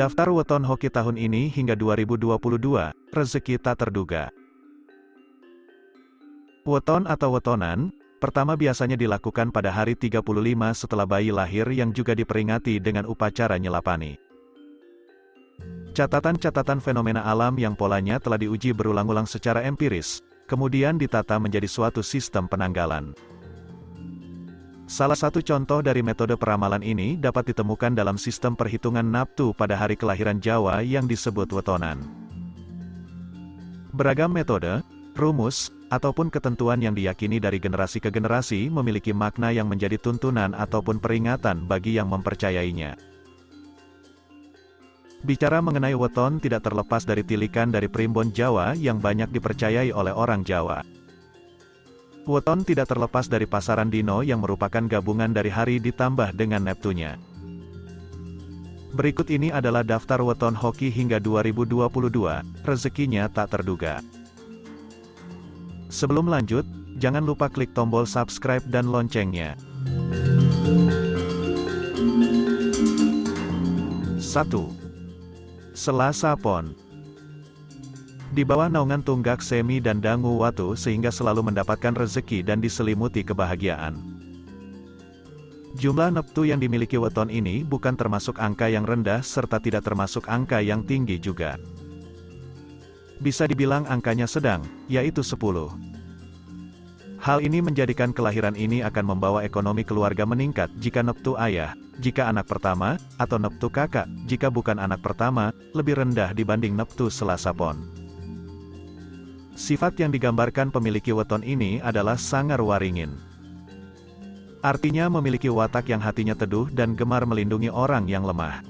Daftar weton hoki tahun ini hingga 2022, rezeki tak terduga. Weton atau wetonan, pertama biasanya dilakukan pada hari 35 setelah bayi lahir yang juga diperingati dengan upacara nyelapani. Catatan-catatan fenomena alam yang polanya telah diuji berulang-ulang secara empiris, kemudian ditata menjadi suatu sistem penanggalan. Salah satu contoh dari metode peramalan ini dapat ditemukan dalam sistem perhitungan Naptu pada hari kelahiran Jawa yang disebut wetonan. Beragam metode, rumus, ataupun ketentuan yang diyakini dari generasi ke generasi memiliki makna yang menjadi tuntunan ataupun peringatan bagi yang mempercayainya. Bicara mengenai weton tidak terlepas dari tilikan dari primbon Jawa yang banyak dipercayai oleh orang Jawa. Weton tidak terlepas dari pasaran dino yang merupakan gabungan dari hari ditambah dengan Neptunya. Berikut ini adalah daftar weton hoki hingga 2022, rezekinya tak terduga. Sebelum lanjut, jangan lupa klik tombol subscribe dan loncengnya. 1. Selasa Pon di bawah naungan tunggak semi dan dangu watu sehingga selalu mendapatkan rezeki dan diselimuti kebahagiaan. Jumlah neptu yang dimiliki weton ini bukan termasuk angka yang rendah serta tidak termasuk angka yang tinggi juga. Bisa dibilang angkanya sedang, yaitu 10. Hal ini menjadikan kelahiran ini akan membawa ekonomi keluarga meningkat jika neptu ayah, jika anak pertama, atau neptu kakak, jika bukan anak pertama, lebih rendah dibanding neptu selasa pon. Sifat yang digambarkan pemiliki weton ini adalah sangar waringin. Artinya memiliki watak yang hatinya teduh dan gemar melindungi orang yang lemah.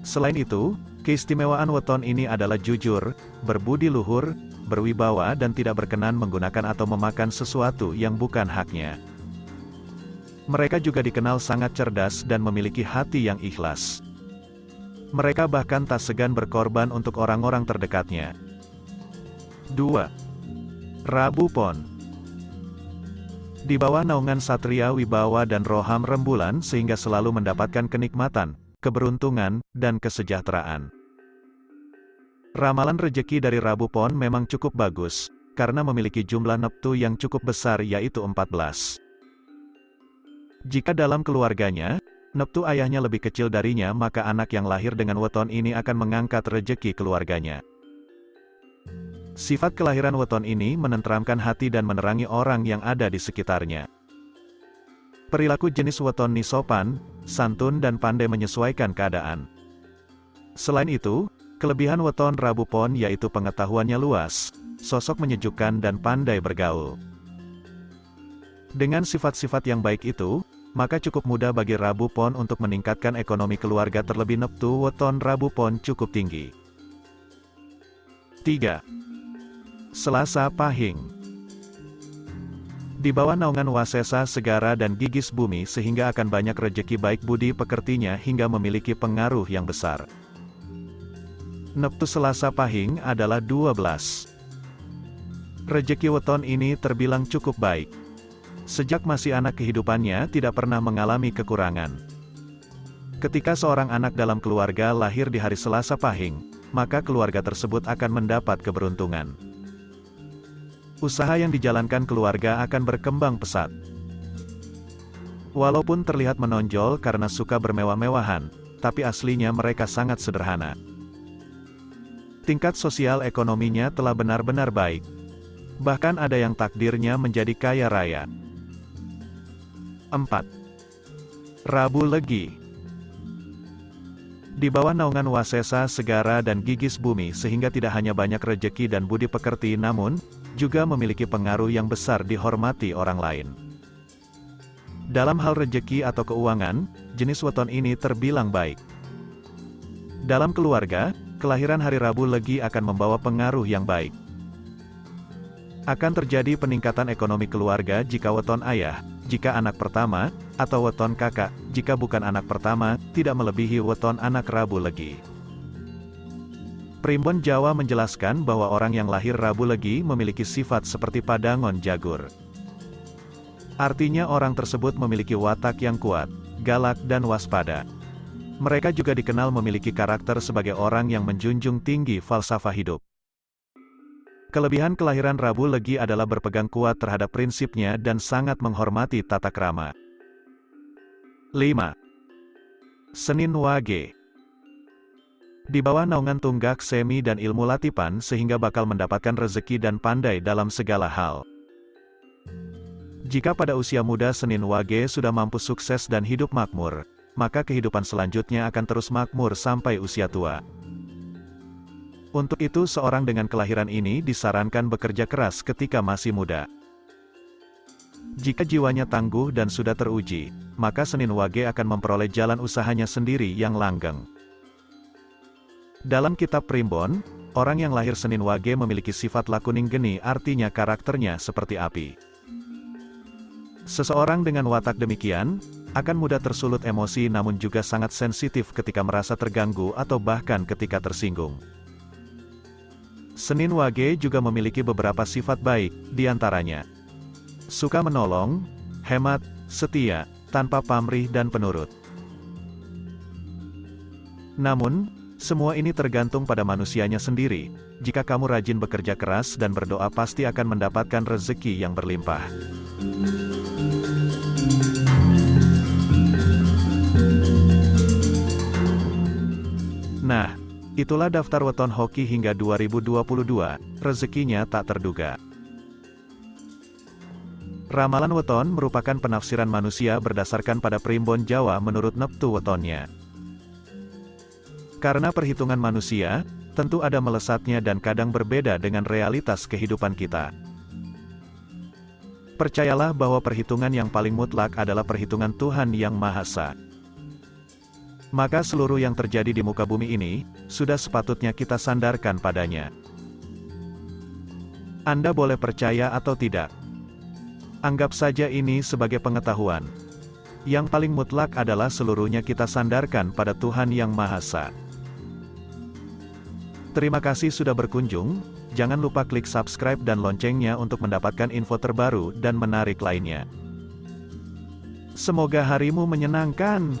Selain itu, keistimewaan weton ini adalah jujur, berbudi luhur, berwibawa dan tidak berkenan menggunakan atau memakan sesuatu yang bukan haknya. Mereka juga dikenal sangat cerdas dan memiliki hati yang ikhlas. Mereka bahkan tak segan berkorban untuk orang-orang terdekatnya. 2. Rabu Pon Di bawah naungan Satria Wibawa dan Roham Rembulan sehingga selalu mendapatkan kenikmatan, keberuntungan, dan kesejahteraan. Ramalan rejeki dari Rabu Pon memang cukup bagus, karena memiliki jumlah neptu yang cukup besar yaitu 14. Jika dalam keluarganya, neptu ayahnya lebih kecil darinya maka anak yang lahir dengan weton ini akan mengangkat rejeki keluarganya. Sifat kelahiran weton ini menenteramkan hati dan menerangi orang yang ada di sekitarnya. Perilaku jenis weton ini sopan, santun dan pandai menyesuaikan keadaan. Selain itu, kelebihan weton Rabu Pon yaitu pengetahuannya luas, sosok menyejukkan dan pandai bergaul. Dengan sifat-sifat yang baik itu, maka cukup mudah bagi Rabu Pon untuk meningkatkan ekonomi keluarga terlebih neptu weton Rabu Pon cukup tinggi. 3. Selasa Pahing Di bawah naungan Wasesa Segara dan Gigis Bumi sehingga akan banyak rejeki baik budi pekertinya hingga memiliki pengaruh yang besar. Neptu Selasa Pahing adalah 12. Rejeki weton ini terbilang cukup baik. Sejak masih anak kehidupannya tidak pernah mengalami kekurangan. Ketika seorang anak dalam keluarga lahir di hari Selasa Pahing, maka keluarga tersebut akan mendapat keberuntungan usaha yang dijalankan keluarga akan berkembang pesat. Walaupun terlihat menonjol karena suka bermewah-mewahan, tapi aslinya mereka sangat sederhana. Tingkat sosial ekonominya telah benar-benar baik. Bahkan ada yang takdirnya menjadi kaya raya. 4. Rabu Legi Di bawah naungan Wasesa, Segara dan Gigis Bumi sehingga tidak hanya banyak rejeki dan budi pekerti namun, juga memiliki pengaruh yang besar dihormati orang lain. Dalam hal rejeki atau keuangan, jenis weton ini terbilang baik. Dalam keluarga, kelahiran hari Rabu Legi akan membawa pengaruh yang baik. Akan terjadi peningkatan ekonomi keluarga jika weton ayah, jika anak pertama, atau weton kakak, jika bukan anak pertama, tidak melebihi weton anak Rabu Legi. Primbon Jawa menjelaskan bahwa orang yang lahir Rabu Legi memiliki sifat seperti padangon jagur. Artinya orang tersebut memiliki watak yang kuat, galak dan waspada. Mereka juga dikenal memiliki karakter sebagai orang yang menjunjung tinggi falsafah hidup. Kelebihan kelahiran Rabu Legi adalah berpegang kuat terhadap prinsipnya dan sangat menghormati tata krama. 5. Senin Wage Di bawah naungan tunggak semi dan ilmu latipan sehingga bakal mendapatkan rezeki dan pandai dalam segala hal. Jika pada usia muda Senin Wage sudah mampu sukses dan hidup makmur, maka kehidupan selanjutnya akan terus makmur sampai usia tua. Untuk itu seorang dengan kelahiran ini disarankan bekerja keras ketika masih muda. Jika jiwanya tangguh dan sudah teruji, maka Senin Wage akan memperoleh jalan usahanya sendiri yang langgeng. Dalam kitab Primbon, orang yang lahir Senin Wage memiliki sifat lakuning geni artinya karakternya seperti api. Seseorang dengan watak demikian, akan mudah tersulut emosi namun juga sangat sensitif ketika merasa terganggu atau bahkan ketika tersinggung. Senin Wage juga memiliki beberapa sifat baik, di antaranya suka menolong, hemat, setia, tanpa pamrih dan penurut. Namun, semua ini tergantung pada manusianya sendiri. Jika kamu rajin bekerja keras dan berdoa pasti akan mendapatkan rezeki yang berlimpah. Nah, Itulah daftar weton hoki hingga 2022, rezekinya tak terduga. Ramalan weton merupakan penafsiran manusia berdasarkan pada primbon Jawa menurut neptu wetonnya. Karena perhitungan manusia, tentu ada melesatnya dan kadang berbeda dengan realitas kehidupan kita. Percayalah bahwa perhitungan yang paling mutlak adalah perhitungan Tuhan Yang Maha Esa. Maka seluruh yang terjadi di muka bumi ini, sudah sepatutnya kita sandarkan padanya. Anda boleh percaya atau tidak. Anggap saja ini sebagai pengetahuan. Yang paling mutlak adalah seluruhnya kita sandarkan pada Tuhan Yang Maha Esa. Terima kasih sudah berkunjung, jangan lupa klik subscribe dan loncengnya untuk mendapatkan info terbaru dan menarik lainnya. Semoga harimu menyenangkan.